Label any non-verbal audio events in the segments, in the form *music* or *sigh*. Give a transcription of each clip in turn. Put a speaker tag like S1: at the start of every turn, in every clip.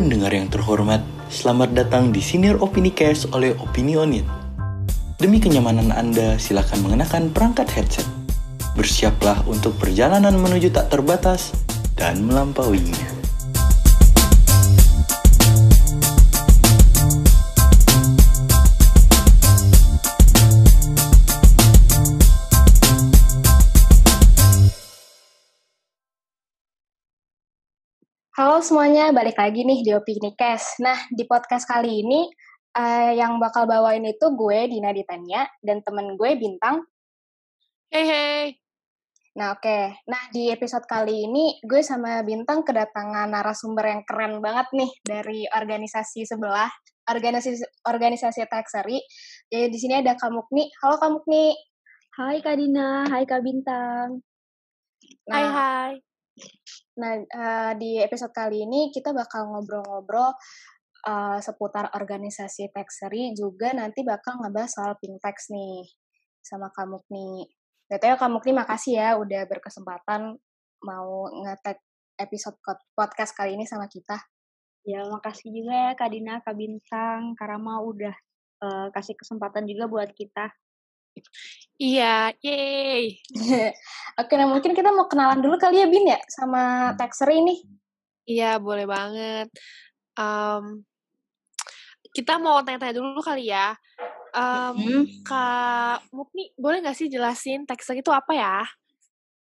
S1: Pendengar yang terhormat, selamat datang di Senior Opini Cast oleh Opinionit. Demi kenyamanan Anda, silakan mengenakan perangkat headset. Bersiaplah untuk perjalanan menuju tak terbatas dan melampauinya.
S2: Halo semuanya, balik lagi nih di Opini Cast. Nah, di podcast kali ini uh, yang bakal bawain itu gue, Dina Ditanya, dan temen gue, Bintang.
S3: Hey, hey.
S2: Nah, oke. Okay. Nah, di episode kali ini gue sama Bintang kedatangan narasumber yang keren banget nih dari organisasi sebelah, organisasi organisasi Taxery. Jadi di sini ada Kamukni. Halo Kamukni.
S4: Hai Kak Dina, hai Kak Bintang.
S3: Nah, hai hai.
S2: Nah, uh, di episode kali ini kita bakal ngobrol-ngobrol uh, seputar organisasi Taxery juga nanti bakal ngebahas soal Pintex nih sama kamu nih. BTW kamu nih makasih ya udah berkesempatan mau ngetek episode podcast kali ini sama kita.
S4: Ya, makasih juga ya Kak Dina, Kak Bintang, Karama udah uh, kasih kesempatan juga buat kita.
S3: Iya, yay. *laughs*
S2: Oke, nah mungkin kita mau kenalan dulu kali ya Bin ya sama Texer ini.
S3: Iya, boleh banget. Um, kita mau tanya-tanya dulu kali ya. Um, hmm. Kak Mukni, boleh nggak sih jelasin Texer itu apa ya?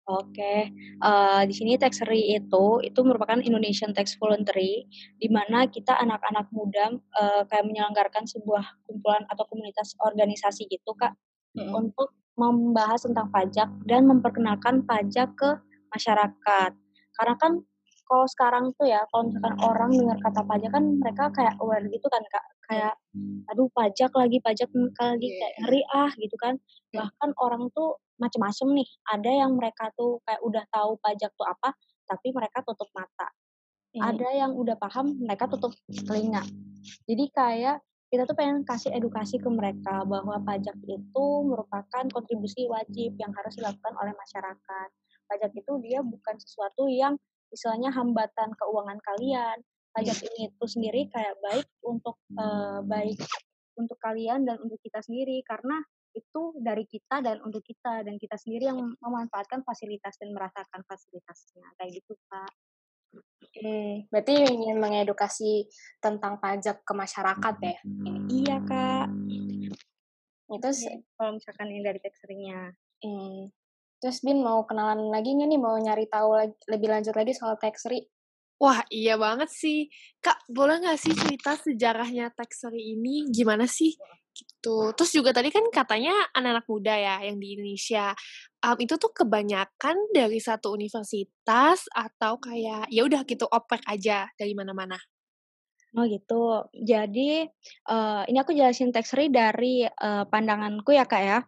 S4: Oke, uh, di sini Taxery itu itu merupakan Indonesian Tax Voluntary, di mana kita anak-anak muda uh, kayak menyelenggarakan sebuah kumpulan atau komunitas organisasi gitu kak, hmm. untuk membahas tentang pajak dan memperkenalkan pajak ke masyarakat. Karena kan kalau sekarang tuh ya, kalau misalkan orang dengar kata pajak kan mereka kayak aware gitu kan kak, kayak aduh pajak lagi, pajak lagi iya. kayak ngeri ah gitu kan. Bahkan orang tuh macem-macem nih, ada yang mereka tuh kayak udah tahu pajak tuh apa, tapi mereka tutup mata. Ada yang udah paham, mereka tutup telinga. Jadi kayak kita tuh pengen kasih edukasi ke mereka bahwa pajak itu merupakan kontribusi wajib yang harus dilakukan oleh masyarakat. Pajak itu dia bukan sesuatu yang istilahnya hambatan keuangan kalian. Pajak ini itu sendiri kayak baik untuk uh, baik untuk kalian dan untuk kita sendiri karena itu dari kita dan untuk kita dan kita sendiri yang memanfaatkan fasilitas dan merasakan fasilitasnya kayak gitu pak.
S2: Oke, berarti ingin mengedukasi tentang pajak ke masyarakat ya?
S4: Iya kak.
S2: Itu
S4: sih kalau misalkan ini dari teksturnya.
S2: Hmm. Terus Bin mau kenalan lagi nggak nih? Mau nyari tahu lagi, lebih lanjut lagi soal taxery?
S3: Wah, iya banget sih. Kak, boleh nggak sih cerita sejarahnya taxery ini? Gimana sih? Gitu. Terus juga tadi kan katanya anak-anak muda ya yang di Indonesia. Um, itu tuh kebanyakan dari satu universitas atau kayak ya udah gitu oprek aja dari mana-mana.
S4: Oh gitu. Jadi uh, ini aku jelasin Texri dari uh, pandanganku ya kak ya.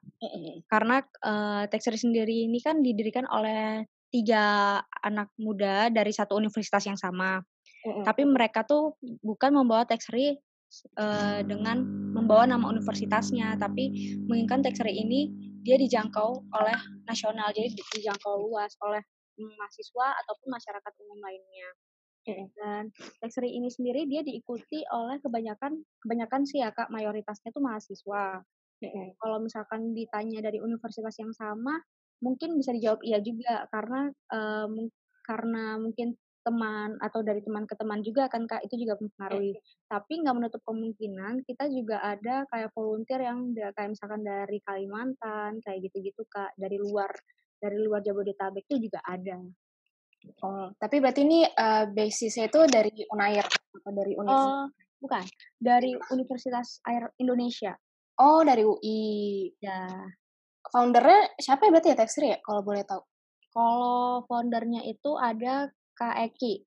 S4: Karena uh, Texri sendiri ini kan didirikan oleh tiga anak muda dari satu universitas yang sama. Tapi mereka tuh bukan membawa Texri uh, dengan membawa nama universitasnya, tapi menginginkan Texri ini dia dijangkau oleh nasional, jadi dijangkau luas oleh mahasiswa ataupun masyarakat umum lainnya. Dan Texri ini sendiri dia diikuti oleh kebanyakan kebanyakan sih ya kak mayoritasnya itu mahasiswa. Kalau misalkan ditanya dari universitas yang sama, mungkin bisa dijawab iya juga karena um, karena mungkin teman atau dari teman ke teman juga kan kak itu juga mempengaruhi. Tapi nggak menutup kemungkinan kita juga ada kayak volunteer yang kayak misalkan dari Kalimantan kayak gitu-gitu kak dari luar dari luar Jabodetabek itu juga ada.
S2: Oh, tapi berarti ini uh, basisnya itu dari Unair atau dari Universitas?
S4: Uh, bukan, dari Universitas Air Indonesia.
S2: Oh, dari UI.
S4: Ya.
S2: Foundernya siapa ya berarti ya Texter ya kalau boleh tahu?
S4: Kalau foundernya itu ada Kak Eki.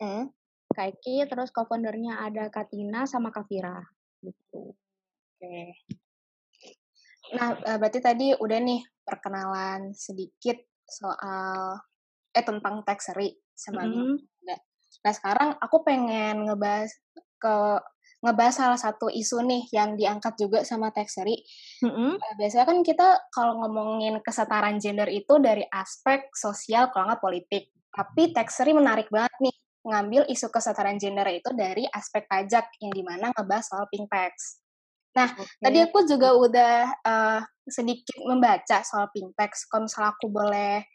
S2: Hmm?
S4: Kak Eki, terus co-foundernya ada Katina sama Kak Fira. Gitu.
S2: Oke. Okay. Nah, eh, berarti tadi udah nih perkenalan sedikit soal eh tentang taxery sama mm -hmm. Nah, sekarang aku pengen ngebahas ke ngebahas salah satu isu nih yang diangkat juga sama taxery.
S4: Mm-hmm.
S2: Biasanya kan kita kalau ngomongin kesetaraan gender itu dari aspek sosial kalau nggak politik. Tapi taxery menarik banget nih ngambil isu kesetaraan gender itu dari aspek pajak yang di mana ngebahas soal pink tax. Nah, okay. tadi aku juga udah uh, sedikit membaca soal pink tax. Kalau misalnya aku boleh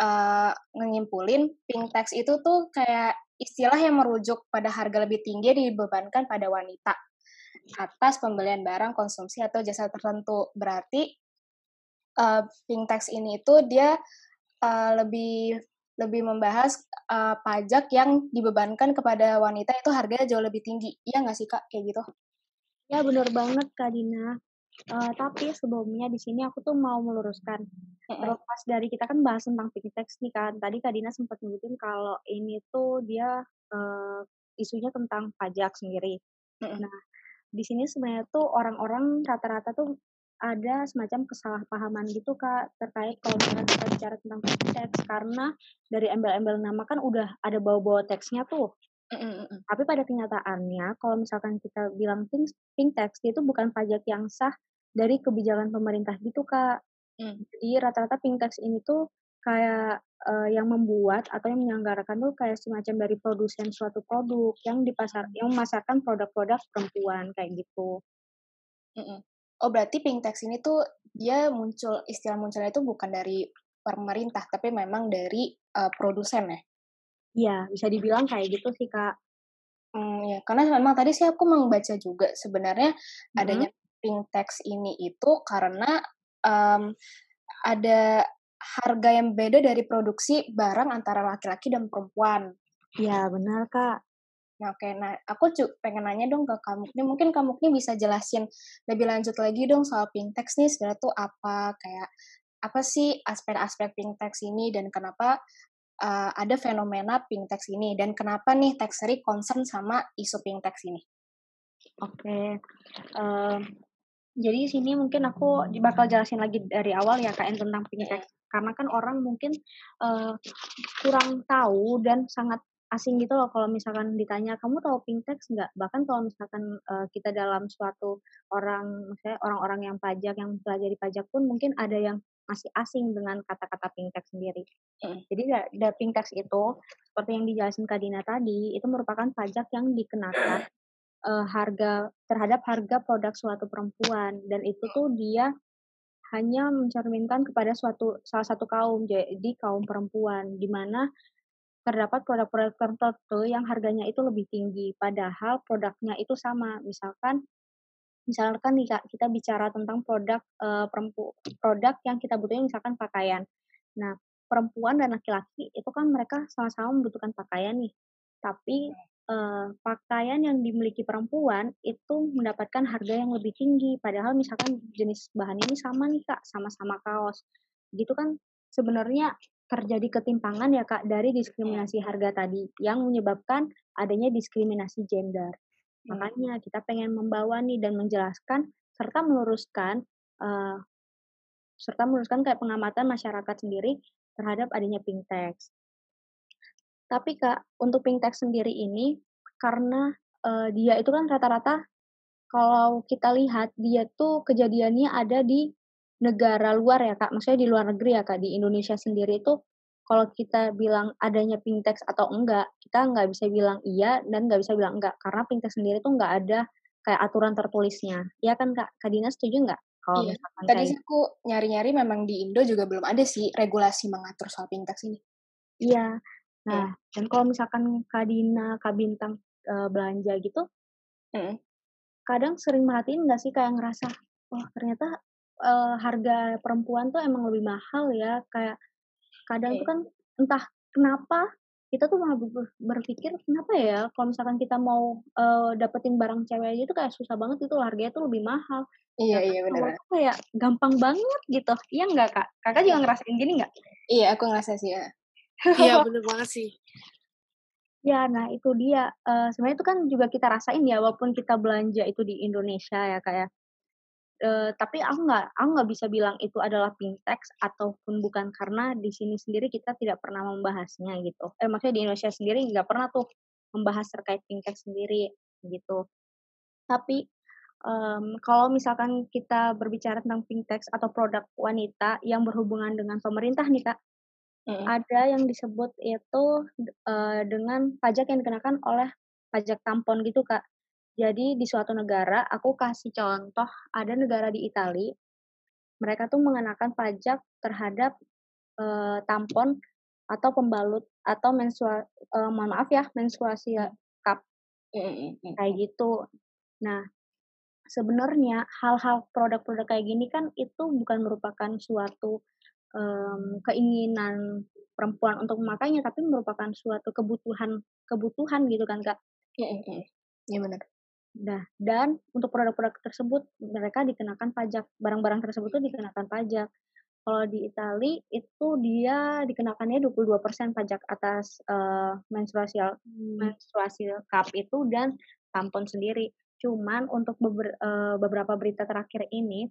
S2: uh, nyimpulin, pink tax itu tuh kayak istilah yang merujuk pada harga lebih tinggi dibebankan pada wanita atas pembelian barang konsumsi atau jasa tertentu. Berarti uh, pink tax ini itu dia uh, lebih lebih membahas uh, pajak yang dibebankan kepada wanita itu harganya jauh lebih tinggi. Iya nggak sih kak kayak gitu?
S4: Ya benar banget Kak Dina. Uh, tapi sebelumnya di sini aku tuh mau meluruskan. Terlepas dari kita kan bahas tentang fintech nih kan. Tadi Kak Dina sempat nyebutin kalau ini tuh dia uh, isunya tentang pajak sendiri. Nah, di sini sebenarnya tuh orang-orang rata-rata tuh ada semacam kesalahpahaman gitu kak terkait kalau misalnya kita bicara tentang fintech karena dari embel-embel nama kan udah ada bawa-bawa teksnya tuh Mm-mm. Tapi pada kenyataannya, kalau misalkan kita bilang pink, pink tax, itu bukan pajak yang sah dari kebijakan pemerintah gitu, Kak. Mm. Jadi rata-rata pink tax ini tuh kayak uh, yang membuat atau yang menyelenggarakan tuh kayak semacam dari produsen suatu produk yang dipasar yang memasarkan produk-produk perempuan kayak gitu.
S2: Mm-mm. Oh berarti pink tax ini tuh dia muncul istilah munculnya itu bukan dari pemerintah tapi memang dari uh, produsen ya?
S4: Iya, bisa dibilang kayak gitu sih, Kak.
S2: Hmm, ya, karena memang tadi sih aku membaca juga sebenarnya hmm. adanya pink tax ini itu karena um, ada harga yang beda dari produksi barang antara laki-laki dan perempuan.
S4: Iya, benar, Kak.
S2: Nah, oke. Nah, aku pengen nanya dong ke kamu. Ini mungkin kamu ini bisa jelasin lebih lanjut lagi dong soal pink tax nih sebenarnya tuh apa kayak apa sih aspek-aspek pink tax ini dan kenapa uh, ada fenomena pink tax ini dan kenapa nih taxery concern sama isu pink tax ini?
S4: Oke, okay. Jadi sini mungkin aku bakal jelasin lagi dari awal ya kak tentang tax karena kan orang mungkin uh, kurang tahu dan sangat asing gitu loh kalau misalkan ditanya kamu tahu pink tax nggak bahkan kalau misalkan uh, kita dalam suatu orang misalnya orang-orang yang pajak yang pelajari pajak pun mungkin ada yang masih asing dengan kata-kata pink tax sendiri. Hmm. Jadi da, pink tax itu seperti yang dijelasin Kak Dina tadi itu merupakan pajak yang dikenakan uh, harga terhadap harga produk suatu perempuan. Dan itu tuh dia hanya mencerminkan kepada suatu salah satu kaum jadi kaum perempuan di mana terdapat produk-produk tertentu yang harganya itu lebih tinggi padahal produknya itu sama. Misalkan misalkan kita bicara tentang produk uh, perempu produk yang kita butuhin misalkan pakaian. Nah perempuan dan laki-laki itu kan mereka sama-sama membutuhkan pakaian nih. Tapi uh, pakaian yang dimiliki perempuan itu mendapatkan harga yang lebih tinggi. Padahal misalkan jenis bahan ini sama nih kak sama-sama kaos. Gitu kan sebenarnya terjadi ketimpangan ya kak dari diskriminasi harga tadi yang menyebabkan adanya diskriminasi gender. Makanya kita pengen membawa nih dan menjelaskan serta meluruskan uh, serta meluruskan kayak pengamatan masyarakat sendiri terhadap adanya pink tax. Tapi Kak, untuk pink tax sendiri ini karena uh, dia itu kan rata-rata kalau kita lihat dia tuh kejadiannya ada di negara luar ya Kak, maksudnya di luar negeri ya Kak, di Indonesia sendiri itu kalau kita bilang adanya pingtex atau enggak, kita nggak bisa bilang iya dan nggak bisa bilang enggak karena pingtex sendiri tuh nggak ada kayak aturan tertulisnya. Ya kan Kak? Kak Dina setuju nggak?
S2: Kalau iya. misalkan Tadi kayak... aku nyari-nyari memang di Indo juga belum ada sih regulasi mengatur soal pingtex ini.
S4: Iya. Nah, iya. dan kalau misalkan Kak Dina, Kak Bintang e, belanja gitu, mm. kadang sering merhatiin nggak sih kayak ngerasa, oh ternyata e, harga perempuan tuh emang lebih mahal ya, kayak kadang okay. tuh kan entah kenapa kita tuh malah berpikir kenapa ya kalau misalkan kita mau uh, dapetin barang cewek aja tuh kayak susah banget itu harganya tuh lebih mahal.
S2: Iya iya benar.
S4: Kayak gampang banget gitu. Iya nggak kak? Kakak juga ngerasain gini nggak?
S2: Iya aku ngerasa sih ya.
S3: Iya *laughs* benar banget sih.
S4: Ya, nah itu dia. Uh, sebenarnya itu kan juga kita rasain ya, walaupun kita belanja itu di Indonesia ya kayak uh, tapi aku nggak aku nggak bisa bilang itu adalah pink tax ataupun bukan karena di sini sendiri kita tidak pernah membahasnya gitu. Eh maksudnya di Indonesia sendiri nggak pernah tuh membahas terkait pink tax sendiri gitu. Tapi um, kalau misalkan kita berbicara tentang pink tax atau produk wanita yang berhubungan dengan pemerintah nih kak, mm. ada yang disebut itu uh, dengan pajak yang dikenakan oleh pajak tampon gitu kak. Jadi di suatu negara, aku kasih contoh, ada negara di Italia, mereka tuh mengenakan pajak terhadap uh, tampon atau pembalut atau menstruasi, uh, mohon maaf ya, menstruasi cup, kayak gitu. Nah, sebenarnya hal-hal produk-produk kayak gini kan itu bukan merupakan suatu um, keinginan perempuan untuk memakainya, tapi merupakan suatu kebutuhan kebutuhan gitu kan kak?
S2: Iya, iya, iya benar.
S4: Nah, dan untuk produk-produk tersebut mereka dikenakan pajak. Barang-barang tersebut tuh dikenakan pajak. Kalau di Italia itu dia dikenakannya 22% pajak atas uh, menstruasi hmm. menstruasi cup itu dan tampon sendiri. Cuman untuk beber, uh, beberapa berita terakhir ini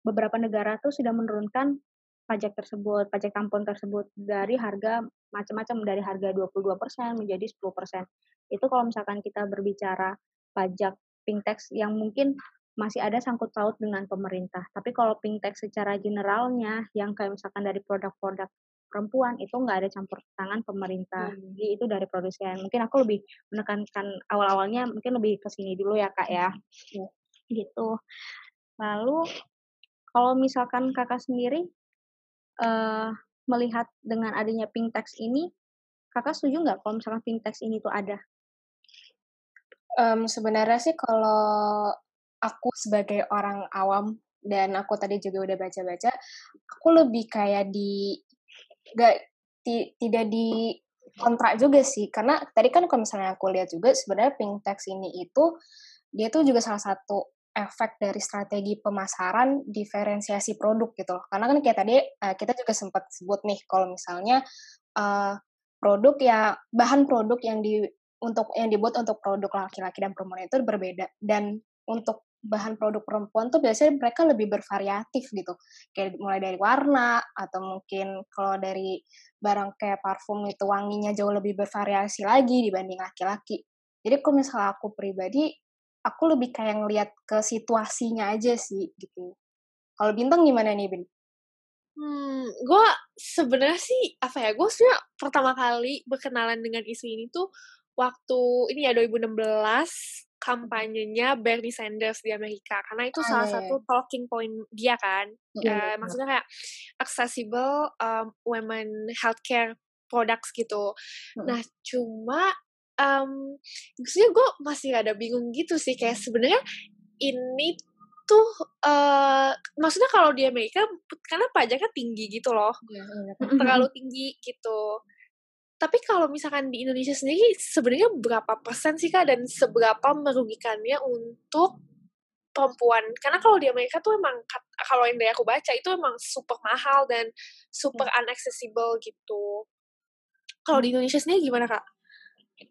S4: beberapa negara tuh sudah menurunkan pajak tersebut, pajak tampon tersebut dari harga macam-macam dari harga 22% menjadi 10%. Itu kalau misalkan kita berbicara pajak tax yang mungkin masih ada sangkut paut dengan pemerintah. Tapi kalau tax secara generalnya yang kayak misalkan dari produk-produk perempuan itu nggak ada campur tangan pemerintah. Hmm. Jadi itu dari produsen. Mungkin aku lebih menekankan awal-awalnya mungkin lebih ke sini dulu ya kak ya. Hmm. Gitu. Lalu kalau misalkan kakak sendiri uh, melihat dengan adanya pink tax ini, kakak setuju nggak kalau misalkan pink tax ini tuh ada?
S2: Um, sebenarnya sih kalau aku sebagai orang awam dan aku tadi juga udah baca-baca, aku lebih kayak di gak ti, tidak di kontrak juga sih karena tadi kan kalau misalnya aku lihat juga sebenarnya pink tax ini itu dia tuh juga salah satu efek dari strategi pemasaran diferensiasi produk gitu. Loh karena kan kayak tadi uh, kita juga sempat sebut nih kalau misalnya uh, produk ya bahan produk yang di untuk yang dibuat untuk produk laki-laki dan perempuan itu berbeda. Dan untuk bahan produk perempuan tuh biasanya mereka lebih bervariatif gitu. Kayak mulai dari warna atau mungkin kalau dari barang kayak parfum itu wanginya jauh lebih bervariasi lagi dibanding laki-laki. Jadi kalau misalnya aku pribadi aku lebih kayak ngeliat ke situasinya aja sih gitu kalau bintang gimana nih bin
S3: Hmm, gue sebenarnya sih apa ya? Gue sebenarnya pertama kali berkenalan dengan isu ini tuh waktu ini ya 2016 kampanyenya Bernie Sanders di Amerika karena itu ah, salah iya, satu iya. talking point dia kan iya, uh, maksudnya kayak accessible um, women healthcare products gitu hmm. nah cuma um, maksudnya gue masih ada bingung gitu sih kayak sebenarnya ini tuh uh, maksudnya kalau di Amerika karena pajaknya tinggi gitu loh ya, terlalu tinggi gitu tapi kalau misalkan di Indonesia sendiri sebenarnya berapa persen sih kak dan seberapa merugikannya untuk perempuan? Karena kalau di Amerika tuh emang kalau yang dari aku baca itu emang super mahal dan super hmm. unaccessible gitu. Kalau di hmm. Indonesia sendiri gimana kak?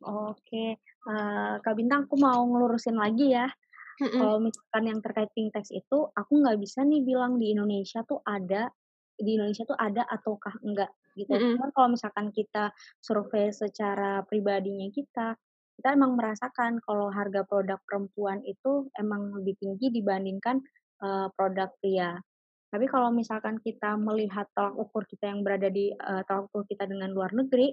S4: Oke, uh, Kak Bintang, aku mau ngelurusin lagi ya. Kalau misalkan yang terkait pink tax itu, aku nggak bisa nih bilang di Indonesia tuh ada, di Indonesia tuh ada ataukah enggak gitu. Cuman kalau misalkan kita survei secara pribadinya kita, kita emang merasakan kalau harga produk perempuan itu emang lebih tinggi dibandingkan uh, produk pria. Tapi kalau misalkan kita melihat tolak ukur kita yang berada di uh, tolak ukur kita dengan luar negeri,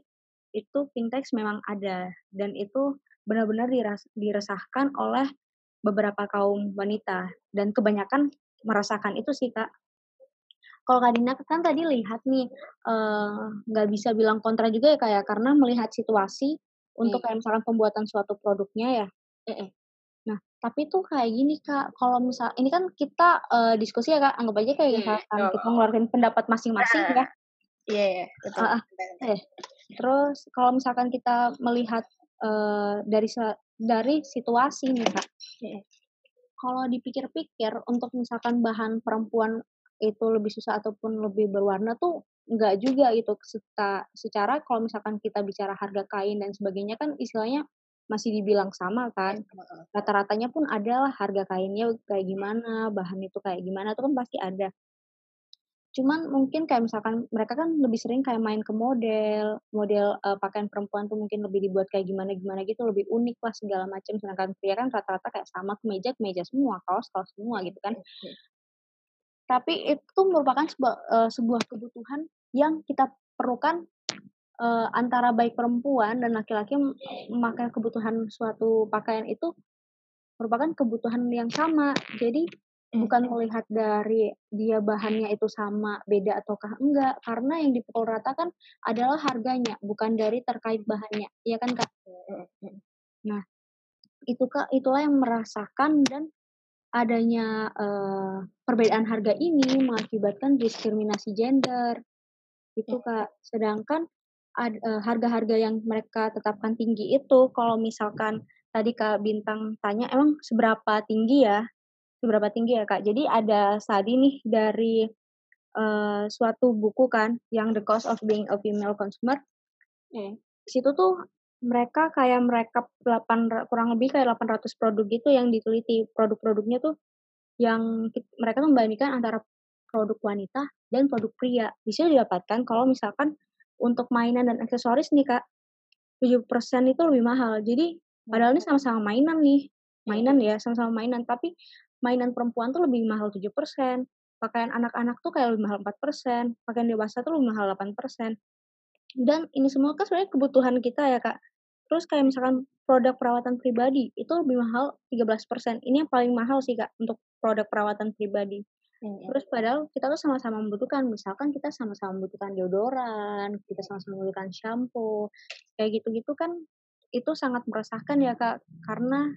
S4: itu fintech memang ada dan itu benar-benar diresahkan oleh beberapa kaum wanita dan kebanyakan merasakan itu sih kak. Kalau Kak Dina kan tadi lihat nih nggak uh, bisa bilang kontra juga ya kayak ya, karena melihat situasi untuk kayak misalkan pembuatan suatu produknya ya. Nah, tapi tuh kayak gini Kak, kalau misal ini kan kita uh, diskusi ya Kak, anggap aja kayak misalkan kita ngeluarin pendapat masing-masing ya.
S2: Iya, yeah, betul. Uh,
S4: eh. Terus kalau misalkan kita melihat uh, dari dari situasi nih Kak. Kalau dipikir-pikir untuk misalkan bahan perempuan itu lebih susah ataupun lebih berwarna tuh enggak juga gitu secara, secara kalau misalkan kita bicara harga kain dan sebagainya kan istilahnya masih dibilang sama kan iya, rata-ratanya pun adalah harga kainnya kayak gimana bahan itu kayak gimana itu kan pasti ada cuman mungkin kayak misalkan mereka kan lebih sering kayak main ke model model uh, pakaian perempuan tuh mungkin lebih dibuat kayak gimana gimana gitu lebih unik lah segala macam sedangkan pria kan rata-rata kayak sama kemeja kemeja semua kaos kaos semua gitu kan. Tapi itu merupakan sebuah, uh, sebuah kebutuhan yang kita perlukan uh, antara baik perempuan dan laki-laki memakai kebutuhan suatu pakaian itu merupakan kebutuhan yang sama. Jadi bukan melihat dari dia bahannya itu sama, beda ataukah enggak, karena yang dipukul rata kan adalah harganya, bukan dari terkait bahannya. Iya kan, Kak? Nah, itu Kak, itulah yang merasakan dan adanya uh, perbedaan harga ini mengakibatkan diskriminasi gender. Itu Kak. Sedangkan Eh, harga-harga yang mereka tetapkan tinggi itu kalau misalkan tadi Kak Bintang tanya emang seberapa tinggi ya? Seberapa tinggi ya Kak? Jadi ada tadi nih dari uh, suatu buku kan yang The Cost of Being a Female Consumer. Eh, situ tuh mereka kayak mereka 8 kurang lebih kayak 800 produk gitu yang diteliti. Produk-produknya tuh yang mereka membandingkan antara produk wanita dan produk pria. Bisa didapatkan kalau misalkan untuk mainan dan aksesoris nih kak 7% itu lebih mahal. Jadi padahal ini sama-sama mainan nih. Mainan ya sama-sama mainan. Tapi mainan perempuan tuh lebih mahal 7%, pakaian anak-anak tuh kayak lebih mahal 4%, pakaian dewasa tuh lebih mahal 8%. Dan ini semua kan sebenarnya kebutuhan kita ya, Kak. Terus kayak misalkan produk perawatan pribadi itu lebih mahal 13%. Ini yang paling mahal sih, Kak, untuk produk perawatan pribadi. Hmm. Terus padahal kita tuh sama-sama membutuhkan, misalkan kita sama-sama membutuhkan deodoran, kita sama-sama membutuhkan shampoo, kayak gitu-gitu kan itu sangat meresahkan ya kak, karena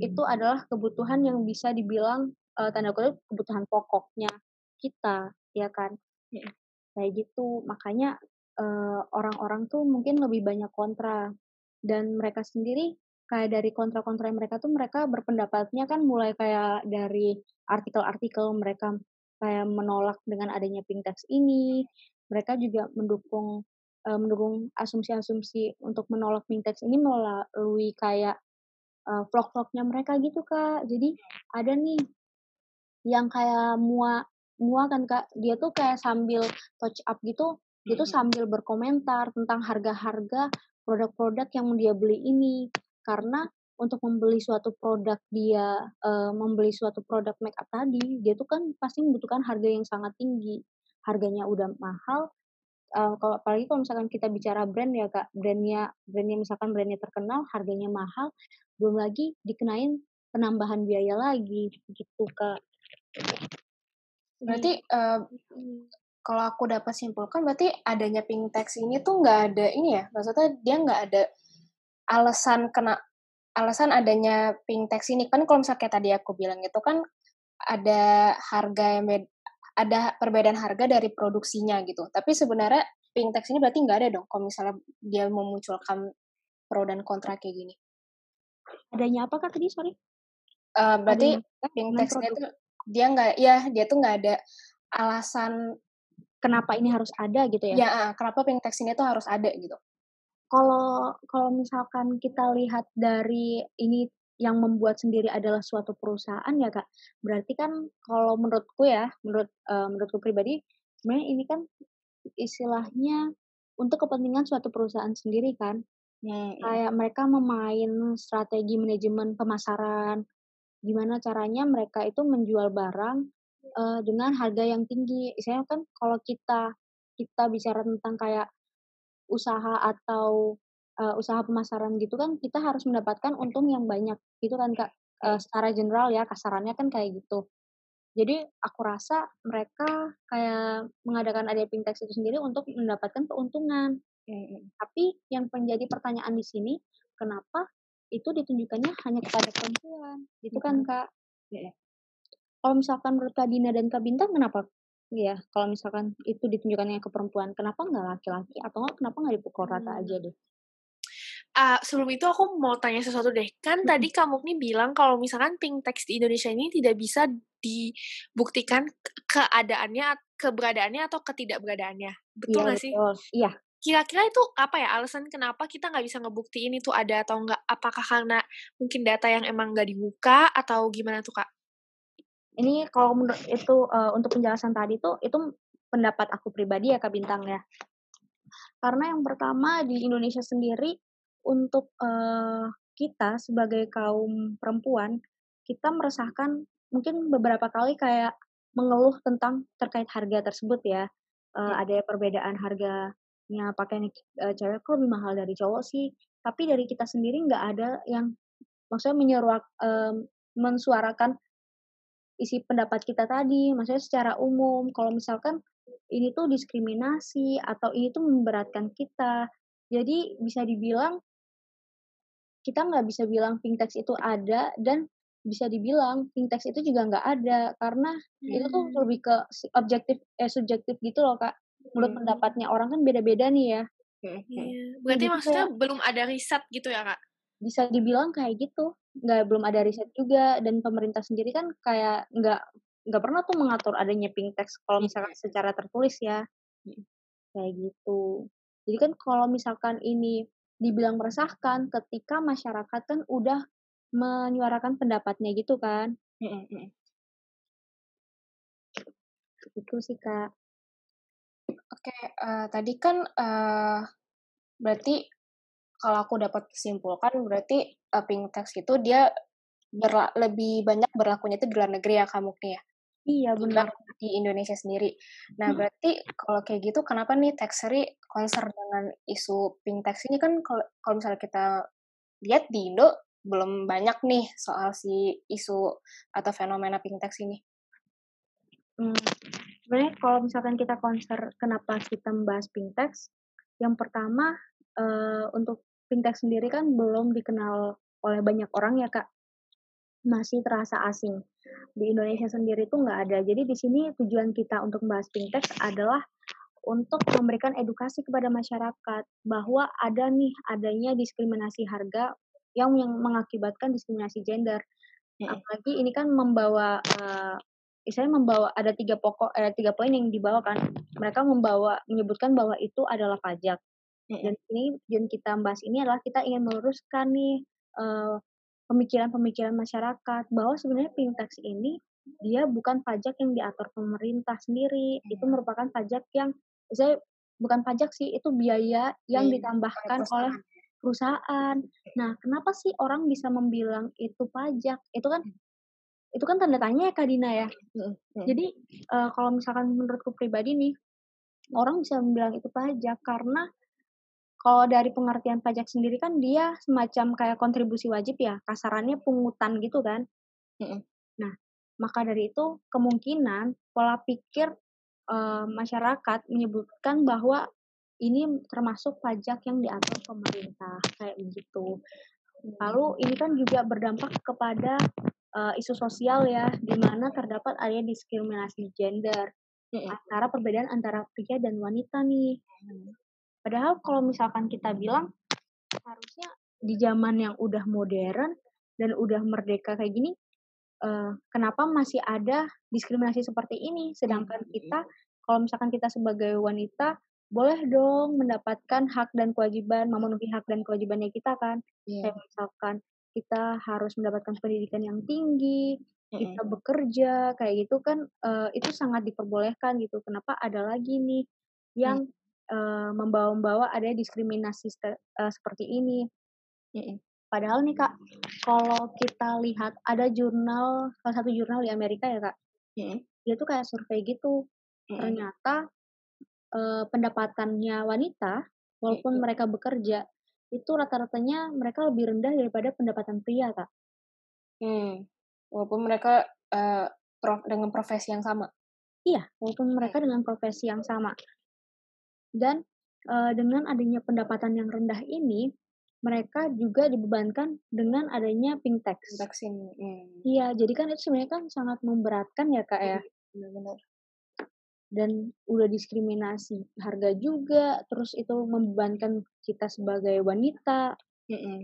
S4: itu adalah kebutuhan yang bisa dibilang uh, tanda kutip kebutuhan pokoknya kita, ya kan? Hmm. Kayak gitu, makanya orang orang-orang tuh mungkin lebih banyak kontra dan mereka sendiri kayak dari kontra-kontra mereka tuh mereka berpendapatnya kan mulai kayak dari artikel-artikel mereka kayak menolak dengan adanya pink tax ini mereka juga mendukung uh, mendukung asumsi-asumsi untuk menolak pink tax ini melalui kayak uh, vlog-vlognya mereka gitu kak. Jadi ada nih yang kayak mua mua kan kak. Dia tuh kayak sambil touch up gitu dia tuh sambil berkomentar tentang harga-harga produk-produk yang dia beli ini. Karena untuk membeli suatu produk dia uh, membeli suatu produk make up tadi dia tuh kan pasti membutuhkan harga yang sangat tinggi. Harganya udah mahal uh, kalau apalagi kalau misalkan kita bicara brand ya kak brandnya brandnya misalkan brandnya terkenal harganya mahal belum lagi dikenain penambahan biaya lagi gitu kak.
S2: Berarti uh, kalau aku dapat simpulkan berarti adanya pink tax ini tuh nggak ada ini ya? Maksudnya dia nggak ada alasan kena alasan adanya pink tax ini. Kan kalau misalnya kayak tadi aku bilang itu kan ada harga yang ada perbedaan harga dari produksinya gitu. Tapi sebenarnya tax ini berarti nggak ada dong kalau misalnya dia memunculkan pro dan kontra kayak gini.
S4: Adanya apa kak tadi sorry?
S2: Uh, berarti tax itu dia nggak ya dia tuh nggak ada alasan
S4: kenapa ini harus ada gitu ya?
S2: Ya, uh, kenapa tax ini tuh harus ada gitu?
S4: kalau kalau misalkan kita lihat dari ini yang membuat sendiri adalah suatu perusahaan ya kak. Berarti kan kalau menurutku ya menurut uh, menurutku pribadi sebenarnya ini kan istilahnya untuk kepentingan suatu perusahaan sendiri kan. Hmm. kayak mereka memain strategi manajemen pemasaran gimana caranya mereka itu menjual barang uh, dengan harga yang tinggi. Misalnya kan kalau kita kita bicara tentang kayak usaha atau uh, usaha pemasaran gitu kan kita harus mendapatkan untung yang banyak gitu kan kak uh, secara general ya kasarannya kan kayak gitu jadi aku rasa mereka kayak mengadakan ada pintex itu sendiri untuk mendapatkan keuntungan hmm. tapi yang menjadi pertanyaan di sini kenapa itu ditunjukkannya hanya kepada perempuan gitu kan kak hmm. kalau misalkan menurut Kak Dina dan Kak Bintang kenapa Iya, kalau misalkan itu ditunjukkannya ke perempuan, kenapa nggak laki-laki atau nggak kenapa nggak dipukul rata hmm. aja deh?
S3: Uh, sebelum itu aku mau tanya sesuatu deh. Kan hmm. tadi kamu nih bilang kalau misalkan pink text di Indonesia ini tidak bisa dibuktikan keadaannya, keberadaannya atau ketidakberadaannya. Betul iya, nggak sih?
S4: Iya.
S3: Kira-kira itu apa ya alasan kenapa kita nggak bisa ngebuktiin itu ada atau nggak? Apakah karena mungkin data yang emang nggak dibuka atau gimana tuh kak?
S4: ini kalau menurut itu uh, untuk penjelasan tadi tuh itu pendapat aku pribadi ya Kak Bintang ya. Karena yang pertama di Indonesia sendiri untuk uh, kita sebagai kaum perempuan kita meresahkan mungkin beberapa kali kayak mengeluh tentang terkait harga tersebut ya. Uh, ada perbedaan harga pakaiannya pakaian uh, cewek kok lebih mahal dari cowok sih. Tapi dari kita sendiri nggak ada yang maksudnya menyeruak um, mensuarakan isi pendapat kita tadi. Maksudnya secara umum kalau misalkan ini tuh diskriminasi atau ini tuh memberatkan kita. Jadi bisa dibilang kita nggak bisa bilang pink text itu ada dan bisa dibilang pink text itu juga nggak ada karena hmm. itu tuh hmm. lebih ke objektif eh subjektif gitu loh kak menurut hmm. pendapatnya orang kan beda-beda nih ya
S3: hmm. Iya. Berarti Jadi maksudnya kayak, belum ada riset gitu ya kak?
S4: Bisa dibilang kayak gitu, nggak belum ada riset juga dan pemerintah sendiri kan kayak nggak nggak pernah tuh mengatur adanya pink text kalau misalkan secara tertulis ya kayak gitu. Jadi kan kalau misalkan ini dibilang meresahkan ketika masyarakat kan udah menyuarakan pendapatnya gitu kan. Itu sih kak.
S2: Oke, uh, tadi kan uh, berarti kalau aku dapat simpulkan berarti uh, pink text itu dia berla lebih banyak berlakunya itu di luar negeri ya kamu ya.
S4: Iya benar
S2: di Indonesia sendiri. Nah hmm. berarti kalau kayak gitu kenapa nih Taxery concern dengan isu pink ini kan kalau misalnya kita lihat di Indo belum banyak nih soal si isu atau fenomena pink ini.
S4: Hmm, sebenarnya kalau misalkan kita konser kenapa kita membahas Pintex, yang pertama uh, untuk Pintex sendiri kan belum dikenal oleh banyak orang ya kak, masih terasa asing. Di Indonesia sendiri tuh nggak ada. Jadi di sini tujuan kita untuk membahas Pintex adalah untuk memberikan edukasi kepada masyarakat bahwa ada nih adanya diskriminasi harga yang yang mengakibatkan diskriminasi gender. Apalagi ini kan membawa uh, saya membawa ada tiga pokok eh, tiga poin yang dibawa kan. Mereka membawa menyebutkan bahwa itu adalah pajak. Dan ini yang kita bahas ini adalah kita ingin meluruskan nih pemikiran pemikiran-pemikiran masyarakat bahwa sebenarnya pink tax ini dia bukan pajak yang diatur pemerintah sendiri. Itu merupakan pajak yang saya bukan pajak sih itu biaya yang ditambahkan oleh perusahaan. Nah, kenapa sih orang bisa membilang itu pajak? Itu kan itu kan tanda tanya ya Kak Dina ya. Hmm. Jadi uh, kalau misalkan menurutku pribadi nih, orang bisa bilang itu pajak karena kalau dari pengertian pajak sendiri kan dia semacam kayak kontribusi wajib ya, kasarannya pungutan gitu kan. Hmm. Nah, maka dari itu kemungkinan pola pikir uh, masyarakat menyebutkan bahwa ini termasuk pajak yang diatur pemerintah kayak begitu. Lalu ini kan juga berdampak kepada uh, isu sosial ya, di mana terdapat adanya diskriminasi gender antara perbedaan antara pria dan wanita nih. Padahal kalau misalkan kita bilang harusnya di zaman yang udah modern dan udah merdeka kayak gini, uh, kenapa masih ada diskriminasi seperti ini? Sedangkan kita kalau misalkan kita sebagai wanita boleh dong mendapatkan hak dan kewajiban, memenuhi hak dan kewajibannya kita kan. Yeah. Kayak misalkan kita harus mendapatkan pendidikan yang tinggi, mm-hmm. kita bekerja kayak gitu kan uh, itu sangat diperbolehkan gitu. Kenapa ada lagi nih yang mm. uh, membawa-bawa ada diskriminasi uh, seperti ini? Mm-hmm. Padahal nih kak, kalau kita lihat ada jurnal salah satu jurnal di Amerika ya kak, mm-hmm. dia tuh kayak survei gitu. Mm-hmm. Ternyata uh, pendapatannya wanita, walaupun mm-hmm. mereka bekerja, itu rata-ratanya mereka lebih rendah daripada pendapatan pria, Kak.
S2: Hmm. Walaupun mereka uh, prof dengan profesi yang sama.
S4: Iya, walaupun mereka hmm. dengan profesi yang sama. Dan uh, dengan adanya pendapatan yang rendah ini, mereka juga dibebankan dengan adanya pink tax.
S2: Vaksin. Hmm.
S4: Iya, jadi kan itu sebenarnya kan sangat memberatkan ya kak ya.
S2: Benar-benar
S4: dan udah diskriminasi harga juga terus itu membebankan kita sebagai wanita
S2: mm -mm.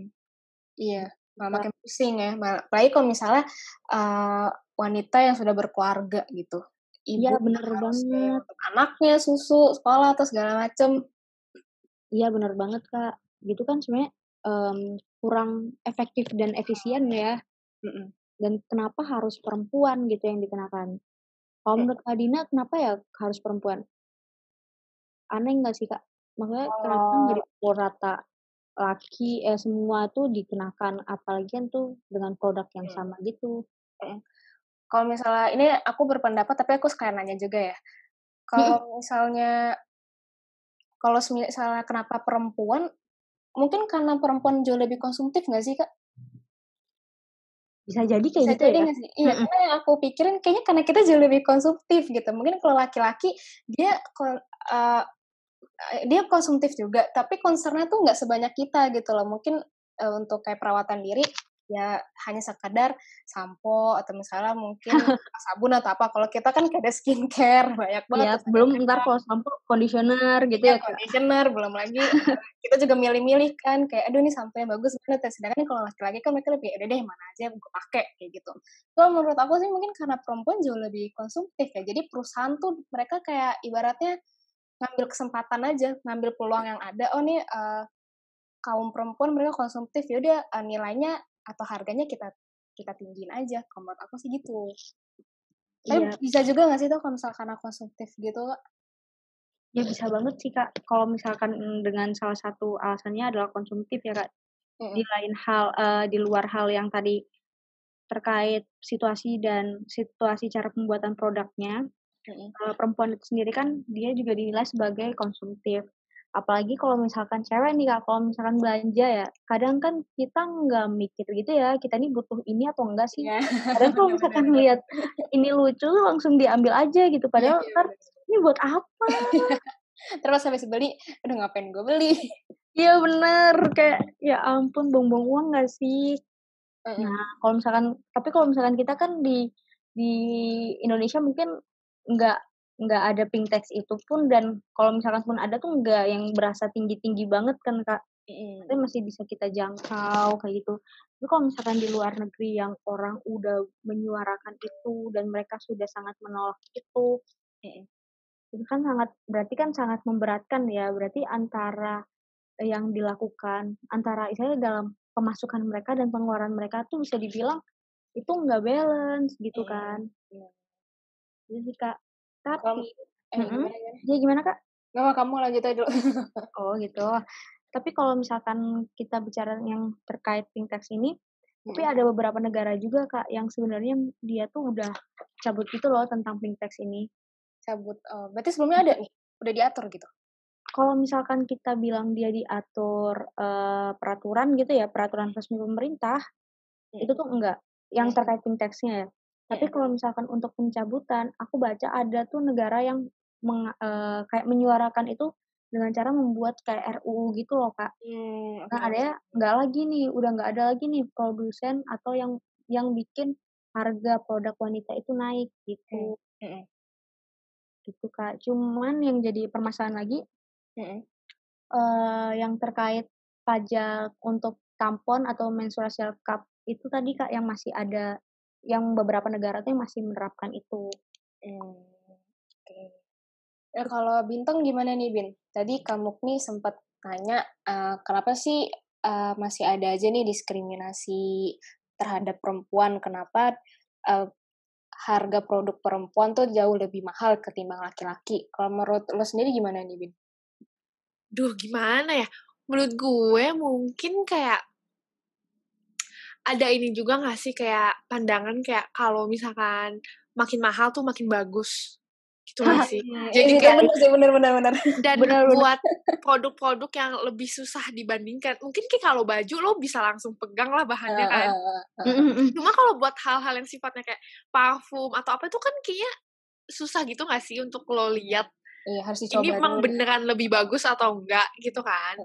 S2: iya malah makin pusing ya apalagi kalau misalnya uh, wanita yang sudah berkeluarga gitu
S4: iya bener banget
S2: anaknya susu sekolah atau segala macem
S4: iya bener banget kak gitu kan sebenarnya um, kurang efektif dan efisien ya mm -mm. dan kenapa harus perempuan gitu yang dikenakan kalau menurut Kak Dina, kenapa ya harus perempuan? Aneh nggak sih, Kak? Maksudnya oh. kenapa jadi pukul rata laki, eh semua tuh dikenakan, apalagi kan tuh dengan produk yang sama gitu.
S2: Kalau misalnya, ini aku berpendapat, tapi aku sekalian nanya juga ya. *laughs* Kalau misalnya kalau misalnya kenapa perempuan, mungkin karena perempuan jauh lebih konsumtif nggak sih kak?
S4: Bisa jadi kayak
S2: Bisa
S4: gitu
S2: jadi
S4: ya.
S2: sih? Iya,
S4: Mm-mm.
S2: karena yang aku pikirin kayaknya karena kita jauh lebih konsumtif gitu. Mungkin kalau laki-laki dia eh, dia konsumtif juga, tapi concernnya tuh nggak sebanyak kita gitu loh. Mungkin eh, untuk kayak perawatan diri ya hanya sekadar sampo atau misalnya mungkin *laughs* sabun atau apa. Kalau kita kan kayak ada skincare banyak banget. Terus
S4: belum
S2: ada
S4: ntar kalau sampo conditioner gitu
S2: Iya,
S4: ya. Kak.
S2: conditioner belum lagi eh, *laughs* kita juga milih-milih kan kayak aduh ini sampai bagus banget ya sedangkan kalau laki-laki kan mereka lebih udah deh mana aja gue pakai kayak gitu kalau menurut aku sih mungkin karena perempuan jauh lebih konsumtif ya jadi perusahaan tuh mereka kayak ibaratnya ngambil kesempatan aja ngambil peluang yang ada oh nih eh, kaum perempuan mereka konsumtif yaudah eh, nilainya atau harganya kita kita tinggiin aja kalau menurut aku sih gitu tapi
S4: Iya,
S2: bisa juga nggak sih tuh kalau misalnya karena konsumtif gitu
S4: ya bisa banget sih Kak. Kalau misalkan mm, dengan salah satu alasannya adalah konsumtif ya Kak. Di
S2: Mm-mm.
S4: lain hal, eh, di luar hal yang tadi terkait situasi dan situasi cara pembuatan produknya,
S2: Mm-mm.
S4: eh, perempuan itu sendiri kan dia juga dinilai sebagai konsumtif. Apalagi kalau misalkan cewek nih Kak, kalau misalkan belanja ya, kadang kan kita nggak mikir gitu ya, kita nih butuh ini atau enggak sih.
S2: Iya.
S4: Kadang *laughs* kalau
S2: Iya,
S4: misalkan lihat ini lucu langsung diambil aja gitu.
S2: Iya,
S4: Padahal
S2: iya,
S4: ntar ini buat apa? *laughs*
S2: Terus habis beli, aduh ngapain gue beli?
S4: Iya bener, kayak ya ampun buang-buang uang gak sih?
S2: Heeh.
S4: Nah, kalau misalkan, tapi kalau misalkan kita kan di di Indonesia mungkin nggak nggak ada pink tax itu pun dan kalau misalkan pun ada tuh nggak yang berasa tinggi-tinggi banget kan kak,
S2: Mm-mm.
S4: tapi masih bisa kita jangkau kayak gitu. Tapi kalau misalkan di luar negeri yang orang udah menyuarakan itu dan mereka sudah sangat menolak itu,
S2: Mm-mm.
S4: itu kan sangat berarti kan sangat memberatkan ya. Berarti antara yang dilakukan antara misalnya dalam pemasukan mereka dan pengeluaran mereka tuh bisa dibilang itu nggak balance gitu
S2: Iya,
S4: kan.
S2: iya.
S4: Jadi sih kak. Tapi,
S2: eh
S4: Mm-mm.
S2: gimana gimana?
S4: ya gimana kak?
S2: Nggak mau kamu lanjut aja dulu. *laughs*
S4: Oh gitu. Tapi kalau misalkan kita bicara yang terkait tax ini, tapi
S2: Mm-mm.
S4: ada beberapa negara juga kak yang sebenarnya dia tuh udah cabut gitu loh tentang tax ini.
S2: Cabut. Oh, berarti sebelumnya ada nih, udah diatur gitu.
S4: Kalau misalkan kita bilang dia diatur eh, peraturan gitu ya, peraturan resmi pemerintah, itu tuh enggak yang
S2: Mm-mm.
S4: terkait pink tax-nya ya. Tapi
S2: Mm-mm.
S4: kalau misalkan untuk pencabutan, aku baca ada tuh negara yang meng- eh, kayak menyuarakan itu dengan cara membuat kayak RUU gitu loh kak.
S2: Hmm, oke
S4: Nah ada ya nggak lagi nih, udah nggak ada lagi nih produsen atau yang yang bikin harga produk wanita itu naik gitu,
S2: Mm-mm.
S4: gitu kak. Cuman yang jadi permasalahan lagi
S2: Mm-mm.
S4: eh yang terkait pajak untuk tampon atau menstrual cup itu tadi kak yang masih ada yang beberapa negara tuh yang masih menerapkan itu.
S2: Hmm, Oke. Ya kalau Bintang gimana nih Bin? Tadi kamu nih sempat tanya eh, kenapa sih eh, masih ada aja nih diskriminasi terhadap perempuan? Kenapa eh, harga produk perempuan tuh jauh lebih mahal ketimbang laki-laki? Kalau menurut lo sendiri gimana nih Bin?
S3: Duh, gimana ya? Menurut gue mungkin kayak ada ini juga gak sih kayak pandangan kayak kalau misalkan makin mahal tuh makin bagus. Gitu gak sih?
S2: Iya,
S3: Jadi kayak
S2: bener sih, bener bener bener. *laughs*
S3: dan
S4: benar.
S3: buat produk-produk yang lebih susah dibandingkan. Mungkin kayak kalau baju lo bisa langsung pegang lah bahannya kan. Cuma kalau buat hal-hal yang sifatnya kayak parfum atau apa itu kan kayaknya susah gitu gak sih untuk lo lihat
S2: Iya harus dicoba
S3: ini emang
S2: dulu.
S3: beneran lebih bagus atau enggak gitu kan.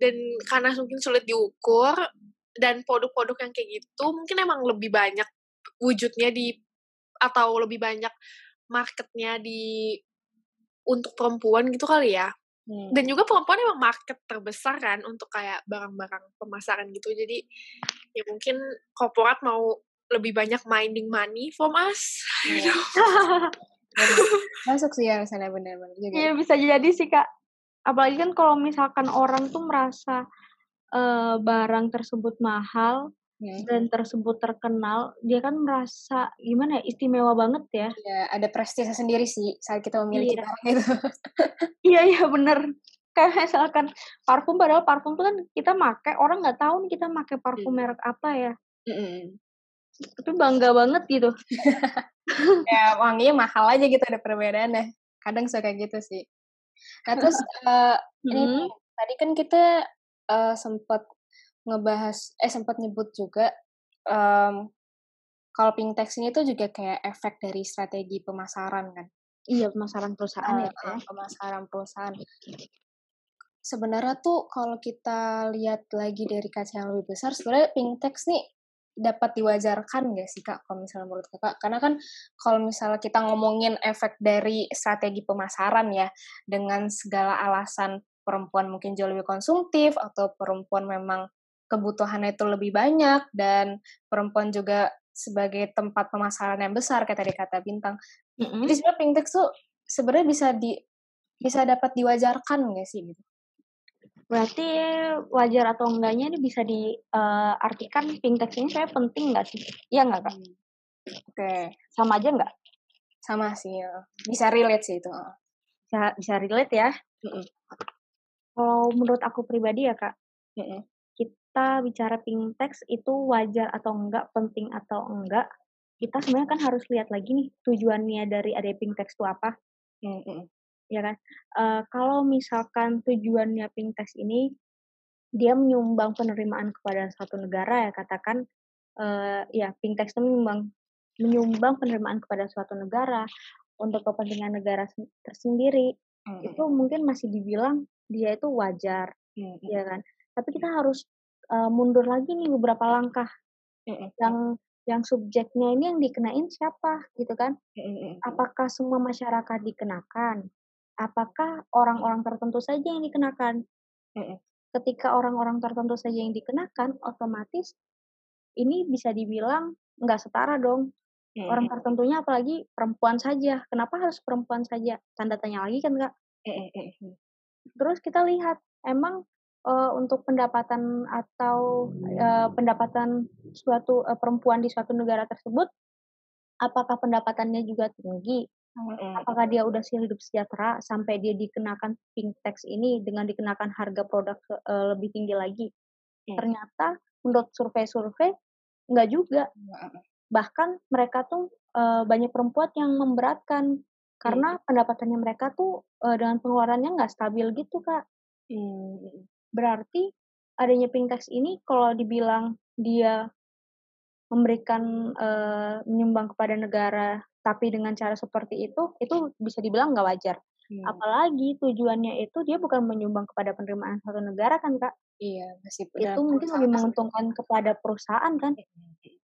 S3: Dan karena mungkin sulit diukur dan produk-produk yang kayak gitu mungkin emang lebih banyak wujudnya di atau lebih banyak marketnya di untuk perempuan gitu kali ya.
S2: Hmm.
S3: Dan juga perempuan emang market terbesar kan untuk kayak barang-barang pemasaran gitu. Jadi ya mungkin korporat mau lebih banyak minding money from us.
S2: Iya. Bener. *laughs* Masuk sih ya misalnya bener-bener juga.
S4: Iya bisa jadi sih kak. Apalagi kan kalau misalkan orang tuh merasa eh, barang tersebut mahal
S2: Hmm.
S4: dan tersebut terkenal, dia kan merasa gimana ya istimewa banget ya.
S2: Ya, ada prestise sendiri sih saat kita memiliki
S4: Iya.
S2: barang itu. *laughs*
S4: Iya iya bener. Kayak misalkan parfum padahal parfum tuh kan kita make orang nggak tahu nih kita make parfum merek apa ya.
S2: Mm-mm.
S4: Tapi bangga banget gitu. *laughs*
S2: ya wanginya mahal aja gitu ada perbedaannya kadang suka gitu sih Nah terus uh, *laughs* ini
S4: Mhm.
S2: tadi kan kita uh, sempat ngebahas eh sempat nyebut juga um, kalau pingtex ini tuh juga kayak efek dari strategi pemasaran kan.
S4: Iya, pemasaran perusahaan ya,
S2: Uh,
S4: ya.
S2: uh, pemasaran perusahaan. Sebenarnya tuh kalau kita lihat lagi dari kaca yang lebih besar, sebenarnya pingtex nih dapat diwajarkan nggak sih kak kalau misalnya menurut kakak karena kan kalau misalnya kita ngomongin efek dari strategi pemasaran ya dengan segala alasan perempuan mungkin jauh lebih konsumtif atau perempuan memang kebutuhannya itu lebih banyak dan perempuan juga sebagai tempat pemasaran yang besar kayak tadi kata bintang
S4: Mhm.
S2: jadi sebenarnya pingtex tuh sebenarnya bisa di bisa dapat diwajarkan nggak sih gitu
S4: Berarti wajar atau enggaknya ini bisa diartikan pingtex ini saya penting nggak sih? Iya nggak, Kak?
S2: oke
S4: Sama aja nggak?
S2: sama sih ya. bisa relate sih itu.
S4: Bisa bisa relate ya.
S2: Mm-mm.
S4: Kalau menurut aku pribadi ya, Kak,
S2: Mm-mm.
S4: kita bicara pingtex itu wajar atau enggak, penting atau enggak, kita sebenarnya kan harus lihat lagi nih tujuannya dari ada pingtex itu apa,
S2: Mm-mm.
S4: ya kan? Eee, kalau misalkan tujuannya pingtex ini dia menyumbang penerimaan kepada suatu negara ya katakan, eee, ya pingtex itu menyumbang menyumbang penerimaan kepada suatu negara untuk kepentingan negara sen tersendiri,
S2: Mm-mm.
S4: itu mungkin masih dibilang dia itu wajar,
S2: Mm-mm.
S4: ya kan? Tapi kita harus, eee, mundur lagi nih beberapa langkah,
S2: Mm-mm.
S4: yang yang subjeknya ini yang dikenain siapa, gitu kan?
S2: Mm-mm.
S4: Apakah semua masyarakat dikenakan? Apakah orang-orang tertentu saja yang dikenakan?
S2: Mm-mm.
S4: Ketika orang-orang tertentu saja yang dikenakan, otomatis ini bisa dibilang nggak setara dong. Orang tertentunya apalagi perempuan saja. Kenapa harus perempuan saja? Tanda tanya lagi kan, Kak?
S2: Mm-mm.
S4: Terus kita lihat, emang eee, untuk pendapatan atau, eee, pendapatan suatu, eee, perempuan di suatu negara tersebut, apakah pendapatannya juga tinggi? Apakah dia udah sih hidup sejahtera sampai dia dikenakan pingtex ini dengan dikenakan harga produk, eee, lebih tinggi lagi?
S2: Hmm.
S4: Ternyata menurut survei-survei nggak juga. Bahkan mereka tuh, eee, banyak perempuan yang memberatkan karena pendapatannya mereka tuh, eee, dengan pengeluarannya nggak stabil gitu, Kak.
S2: Mm-mm.
S4: Berarti adanya pingtex ini kalau dibilang dia memberikan, eee, menyumbang kepada negara tapi dengan cara seperti itu, itu bisa dibilang nggak wajar.
S2: Mm.
S4: Apalagi tujuannya itu dia bukan menyumbang kepada penerimaan suatu negara kan, Kak.
S2: Iya, masih
S4: Itu mungkin lebih menguntungkan kepada perusahaan kan.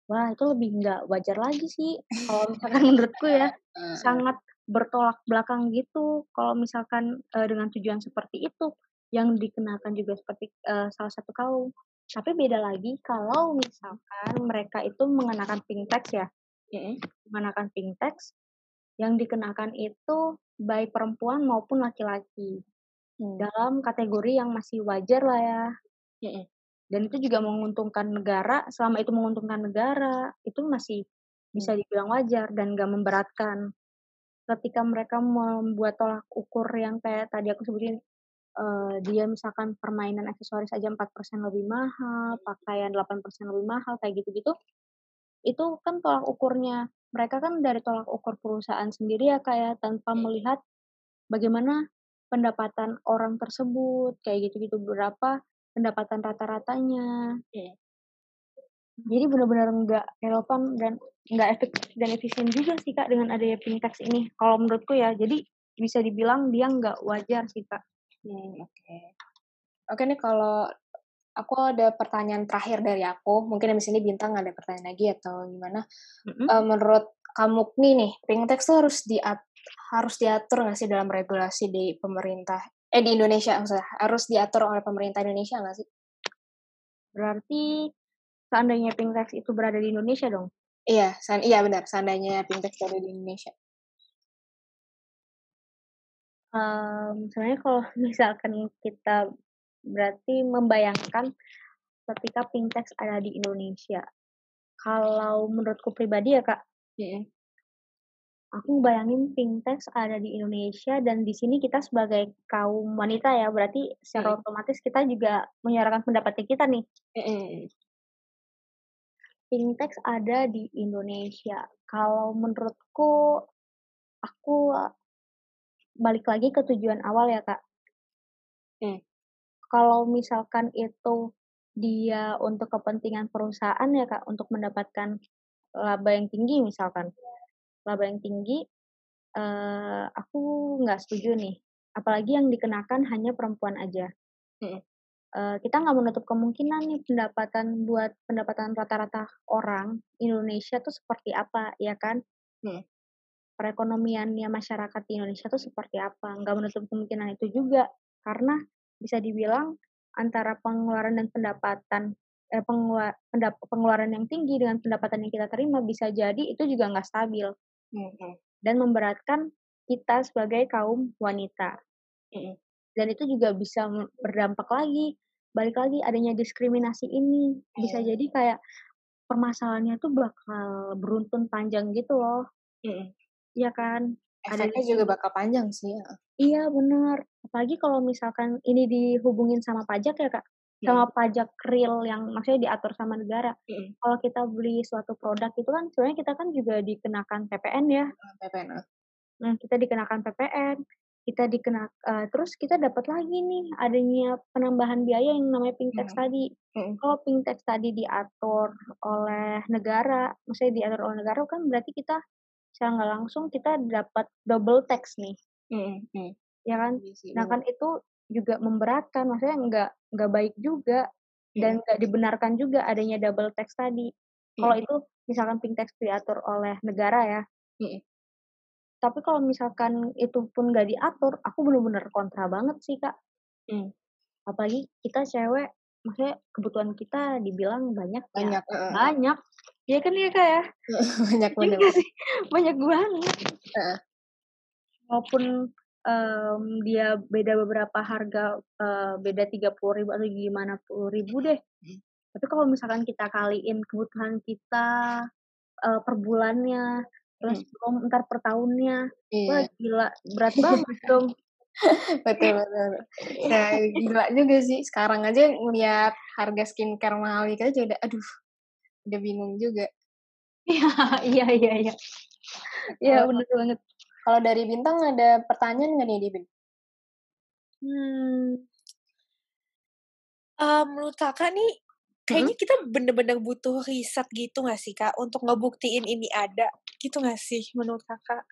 S4: Wah, itu lebih nggak wajar lagi sih kalau misalkan *laughs* menurutku ya. Sangat bertolak belakang gitu kalau misalkan, eee, dengan tujuan seperti itu, yang dikenakan juga seperti, eee, salah satu kaum. Tapi beda lagi kalau misalkan mereka itu mengenakan pingtex ya,
S2: Mm-mm.
S4: mengenakan pingtex yang dikenakan itu baik perempuan maupun laki-laki,
S2: Mm.
S4: dalam kategori yang masih wajar lah ya. Dan itu juga menguntungkan negara, selama itu menguntungkan negara, itu masih bisa dibilang wajar dan nggak memberatkan. Ketika mereka membuat tolak ukur yang kayak tadi aku sebutin, eee, dia misalkan permainan aksesoris aja 4% lebih mahal, pakaian 8% lebih mahal, kayak gitu-gitu, itu kan tolak ukurnya. Mereka kan dari tolak ukur perusahaan sendiri ya, Kak, ya, tanpa melihat bagaimana pendapatan orang tersebut, kayak gitu-gitu, berapa pendapatan rata-ratanya.
S2: Iya.
S4: Jadi benar-benar nggak relevan dan nggak efektif dan efisien juga sih, Kak, dengan adanya pingtex ini, kalau menurutku ya. Jadi bisa dibilang dia nggak wajar sih, Kak.
S2: Hmm, oke. Oke nih kalau aku ada pertanyaan terakhir dari aku, mungkin habis ini Bintang ada pertanyaan lagi atau gimana?
S4: Mhm.
S2: Eh, menurut kamu nih nih, pingtex tuh harus diat harus diatur nggak sih dalam regulasi di pemerintah? Eh di Indonesia maksudnya, harus diatur oleh pemerintah Indonesia nggak sih?
S4: Berarti seandainya pingtex itu berada di Indonesia dong?
S2: Iya, san iya benar, seandainya pingtex ada di Indonesia.
S4: Mmm, sebenarnya kalau *laughs* misalkan kita berarti membayangkan ketika pingtex ada di Indonesia. Kalau menurutku pribadi ya, Kak,
S2: Mhm.
S4: aku bayangin pingtex ada di Indonesia dan di sini kita sebagai kaum wanita ya, berarti secara
S2: Mhm.
S4: otomatis kita juga menyuarakan pendapatnya kita nih.
S2: Mhm.
S4: Pingtex ada di Indonesia. Kalau menurutku, aku balik lagi ke tujuan awal ya kak.
S2: Hmm.
S4: Kalau misalkan itu dia untuk kepentingan perusahaan ya kak, untuk mendapatkan laba yang tinggi misalkan, laba yang tinggi, uh, aku nggak setuju nih. Apalagi yang dikenakan hanya perempuan aja.
S2: Hmm.
S4: Uh, kita nggak menutup kemungkinan nih pendapatan buat pendapatan rata-rata orang Indonesia tuh seperti apa, ya kan?
S2: Hmm.
S4: Perekonomiannya masyarakat di Indonesia tuh seperti apa? Nggak menutup kemungkinan itu juga, karena bisa dibilang antara pengeluaran dan pendapatan eh, pengeluar, pendap, pengeluaran yang tinggi dengan pendapatan yang kita terima bisa jadi itu juga nggak stabil
S2: mm-hmm.
S4: dan memberatkan kita sebagai kaum wanita
S2: mm-hmm.
S4: dan itu juga bisa berdampak lagi balik lagi adanya diskriminasi ini bisa
S2: mm-hmm.
S4: jadi kayak permasalahannya tuh bakal beruntun panjang gitu loh
S2: mm-hmm.
S4: Iya kan
S2: efeknya ada juga bakal panjang sih ya.
S4: Iya benar. Apalagi kalau misalkan ini dihubungin sama pajak ya kak, hmm. sama pajak real yang maksudnya diatur sama negara.
S2: Hmm.
S4: Kalau kita beli suatu produk itu kan sebenarnya kita kan juga dikenakan PPN ya.
S2: PPN.
S4: Nah kita dikenakan PPN, kita dikena uh, terus kita dapat lagi nih adanya penambahan biaya yang namanya pink tax
S2: hmm.
S4: tadi.
S2: Hmm.
S4: Kalau pink tax tadi diatur oleh negara, maksudnya diatur oleh negara kan berarti kita secara nggak langsung kita dapat double tax nih
S2: mm -hmm.
S4: ya kan nah kan itu juga memberatkan maksudnya nggak nggak baik juga dan nggak dibenarkan juga adanya double tax tadi kalau itu misalkan pink tax diatur oleh negara ya tapi kalau misalkan itu pun nggak diatur aku bener-bener kontra banget sih kak
S2: mm.
S4: apalagi kita cewek maksudnya kebutuhan kita dibilang banyak
S2: banyak
S4: ya, uh. banyak Iya kan ya kak ya? *laughs* *laughs*
S2: banyak banget.
S4: Iya sih, banyak banget.
S2: Uh.
S4: Walaupun um, dia beda beberapa harga, uh, beda tiga puluh ribu atau gimana puluh ribu deh.
S2: Hmm.
S4: Tapi kalau misalkan kita kaliin kebutuhan kita uh, per bulannya, terus hmm. belum ntar per tahunnya,
S2: iya.
S4: wah gila berat banget dong. *laughs*
S2: betul betul. Nah gila juga sih. Sekarang aja ngeliat harga skincare mahal kita juga udah, aduh udah bingung juga.
S4: Iya, iya, iya, iya. Iya, bener banget.
S2: Kalau dari Bintang ada pertanyaan nggak nih, Dibin?
S3: Hmm. Uh, menurut kakak nih, kayaknya hmm? kita bener-bener butuh riset gitu gak sih, Kak? Untuk ngebuktiin ini ada, gitu gak sih menurut kakak?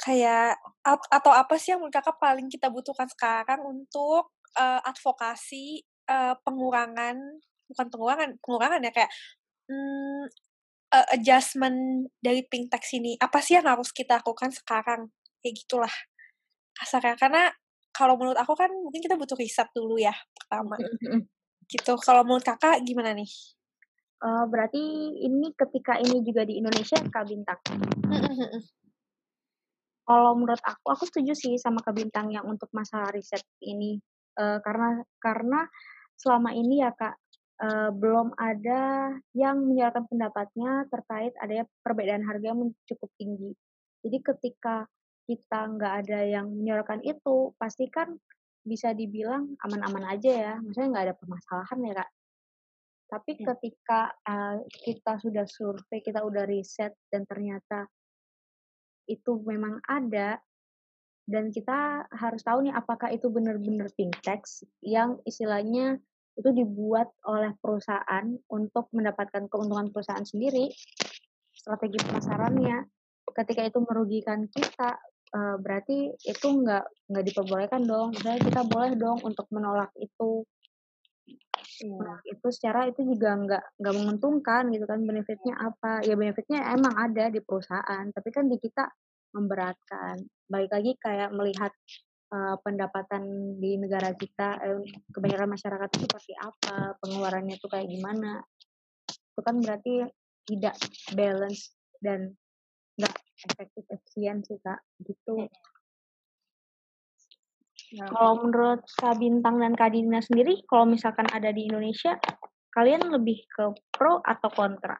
S3: Kayak, atau apa sih yang menurut kakak paling kita butuhkan sekarang untuk uh, advokasi uh, pengurangan bukan pengurangan pengurangan ya kayak hmm, uh, adjustment dari pink tax ini apa sih yang harus kita lakukan sekarang kayak gitulah kasarnya karena kalau menurut aku kan mungkin kita butuh riset dulu ya pertama gitu. Kalau menurut kakak gimana nih?
S4: Uh, berarti ini ketika ini juga di Indonesia kak bintang? Kalau menurut aku aku setuju sih sama kak bintang yang untuk masalah riset ini. Uh, karena karena selama ini ya kak uh, belum ada yang menyuarakan pendapatnya terkait adanya perbedaan harga yang cukup tinggi. Jadi ketika kita nggak ada yang menyuarakan itu, pasti kan bisa dibilang aman-aman aja ya, maksudnya nggak ada permasalahan ya kak. Tapi hmm. ketika uh, kita sudah survei, kita udah riset dan ternyata itu memang ada, dan kita harus tahu nih apakah itu benar-benar tax yang istilahnya itu dibuat oleh perusahaan untuk mendapatkan keuntungan perusahaan sendiri strategi pemasarannya ketika itu merugikan kita uh, berarti itu nggak nggak diperbolehkan dong. Misalnya kita boleh dong untuk menolak itu. Nah, itu secara itu juga nggak nggak menguntungkan gitu kan. Benefitnya apa? Ya benefitnya emang ada di perusahaan tapi kan di kita memberatkan. Balik lagi kayak melihat uh, pendapatan di negara kita, eh, kebanyakan masyarakat itu seperti apa, pengeluarannya itu kayak gimana. Itu kan berarti tidak balance dan efektif efisien sih kak, gitu. Nah, kalau menurut Kak Bintang dan Kak Dina sendiri, kalau misalkan ada di Indonesia, kalian lebih ke pro atau kontra?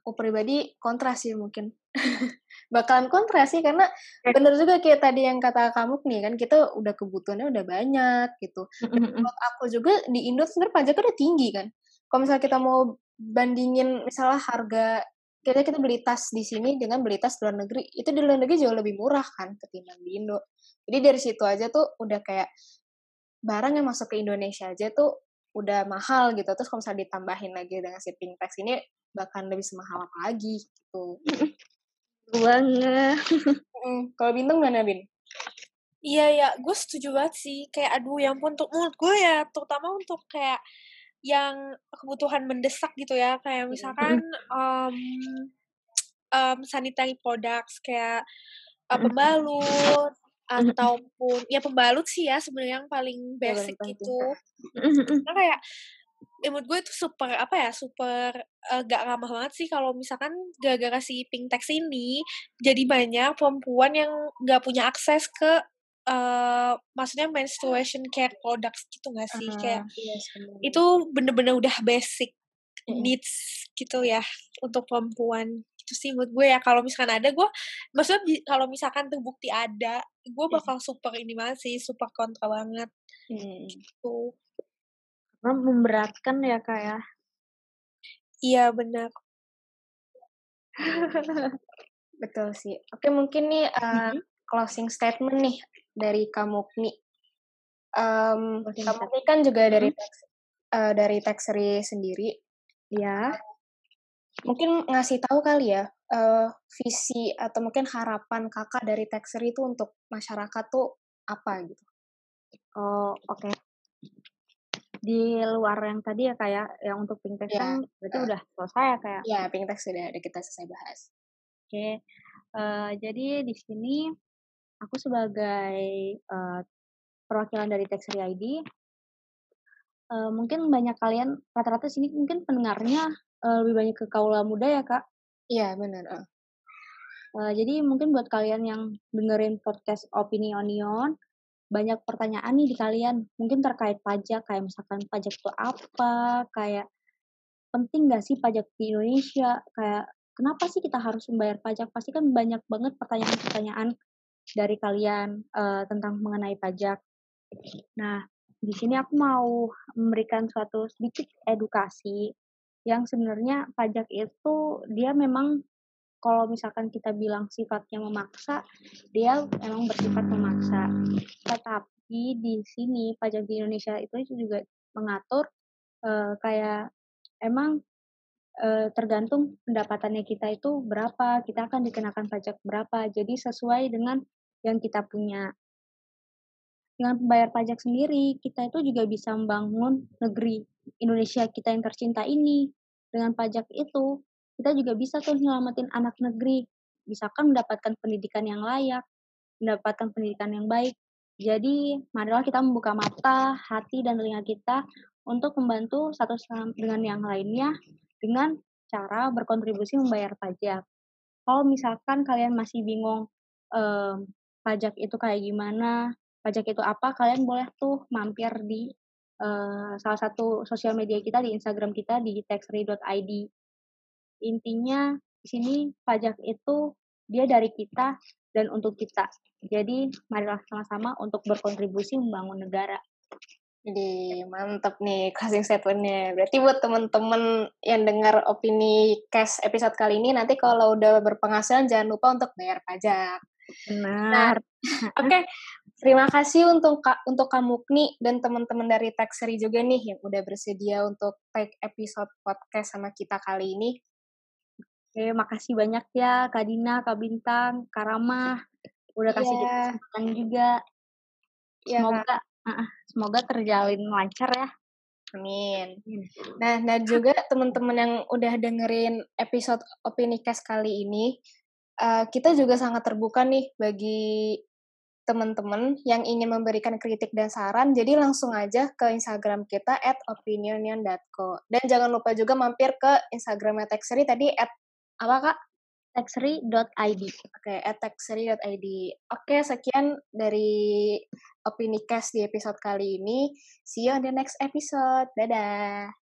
S2: Aku pribadi kontra sih mungkin. *laughs* bakalan kontra sih karena bener juga kayak tadi yang kata kamu nih kan kita udah kebutuhannya udah banyak gitu. menurut aku juga di Indo sebenarnya pajaknya udah tinggi kan. Kalau misalnya kita mau bandingin misalnya harga kita kita beli tas di sini dengan beli tas luar negeri. Itu di luar negeri jauh lebih murah kan ketimbang di Indo. Jadi dari situ aja tuh udah kayak barang yang masuk ke Indonesia aja tuh udah mahal gitu. Terus kalau misalnya ditambahin lagi dengan shipping tax ini bahkan lebih semahal apa lagi gitu. *laughs*
S4: Banget. *laughs*
S2: Mm. kalau bintang mana bin?
S3: Iya ya, gue setuju banget sih. Kayak aduh, yang pun untuk menurut gue ya, terutama untuk kayak yang kebutuhan mendesak gitu ya, kayak misalkan um, *laughs* um, sanitary products kayak uh, pembalut ataupun ya pembalut sih ya sebenarnya yang paling basic gitu. Karena kayak ya menurut gue itu super apa ya super uh, gak ramah banget sih kalau misalkan gara-gara si pink tax ini jadi banyak perempuan yang gak punya akses ke uh, maksudnya menstruation care products gitu gak sih? Uh, Kayak yes, itu bener-bener udah basic needs gitu ya untuk perempuan itu sih menurut gue ya. Kalau misalkan ada gue maksudnya kalau misalkan terbukti ada gue bakal super ini banget sih super kontra banget hmm. gitu.
S4: Karena memberatkan ya kak ya.
S3: Iya benar *laughs*
S2: betul sih. Oke mungkin nih uh, closing statement nih dari kamu nih. Um, kamu nih kan juga dari tax, uh, dari taxery sendiri.
S4: Ya.
S2: Mungkin ngasih tahu kali ya uh, visi atau mungkin harapan kakak dari taxery itu untuk masyarakat tuh apa gitu?
S4: Oh oke. Okay. Di luar yang tadi ya kayak ya, yang untuk pink tax ya, kan berarti uh, udah selesai ya kayak?
S2: Ya pink tax sudah ada kita selesai bahas.
S4: Oke. Okay. Uh, jadi di sini aku sebagai uh, perwakilan dari Taxi ID, uh, mungkin banyak kalian rata-rata sini mungkin pendengarnya uh, lebih banyak ke kaula muda ya kak?
S2: Iya benar. Uh.
S4: Uh, jadi mungkin buat kalian yang dengerin podcast Opini Onion, banyak pertanyaan nih di kalian, mungkin terkait pajak, kayak misalkan pajak itu apa, kayak penting nggak sih pajak di Indonesia, kayak kenapa sih kita harus membayar pajak? Pasti kan banyak banget pertanyaan-pertanyaan dari kalian uh, tentang mengenai pajak. Nah, di sini aku mau memberikan suatu sedikit edukasi yang sebenarnya pajak itu dia memang kalau misalkan kita bilang sifatnya memaksa, dia memang bersifat memaksa. Tetapi di sini pajak di Indonesia itu juga mengatur uh, kayak emang uh, tergantung pendapatannya kita itu berapa, kita akan dikenakan pajak berapa. Jadi sesuai dengan yang kita punya. Dengan membayar pajak sendiri, kita itu juga bisa membangun negeri Indonesia kita yang tercinta ini. Dengan pajak itu, kita juga bisa tuh nyelamatin anak negeri, misalkan mendapatkan pendidikan yang layak, mendapatkan pendidikan yang baik. Jadi, marilah kita membuka mata, hati, dan telinga kita untuk membantu satu dengan yang lainnya dengan cara berkontribusi membayar pajak. Kalau misalkan kalian masih bingung um, pajak itu kayak gimana, pajak itu apa, kalian boleh tuh mampir di uh, salah satu sosial media kita di Instagram kita di taxrey.id. Intinya di sini pajak itu dia dari kita dan untuk kita. Jadi marilah sama-sama untuk berkontribusi membangun negara.
S2: Jadi mantap nih closing statementnya. Berarti buat teman-teman yang dengar opini cash episode kali ini nanti kalau udah berpenghasilan jangan lupa untuk bayar pajak.
S4: Benar. Nah, *laughs*
S2: Oke, okay. terima kasih untuk untuk kamu nih dan teman-teman dari Taxery juga nih yang udah bersedia untuk take episode podcast sama kita kali ini.
S4: Oke, makasih banyak ya Kak Dina, Kak Bintang, Kak Ramah. Udah kasih yeah. kesempatan juga. Yeah, semoga uh, semoga terjalin lancar ya.
S2: Amin. Nah, nah juga teman-teman yang udah dengerin episode Opini Cast kali ini, uh, kita juga sangat terbuka nih bagi teman-teman yang ingin memberikan kritik dan saran, jadi langsung aja ke Instagram kita at opinionion.co. Dan jangan lupa juga mampir ke Instagramnya Texery tadi at apa kak?
S4: Texery.id.
S2: Oke, okay, at texery.id. Oke, okay, sekian dari Opini Cast di episode kali ini. See you on the next episode. Dadah!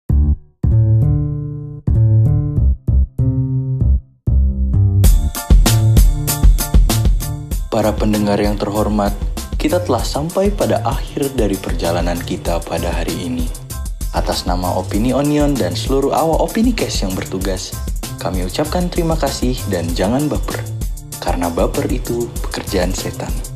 S1: Para pendengar yang terhormat, kita telah sampai pada akhir dari perjalanan kita pada hari ini. Atas nama Opini Onion dan seluruh awak Opini Cast yang bertugas, Kami ucapkan terima kasih dan jangan baper. Karena baper itu pekerjaan setan.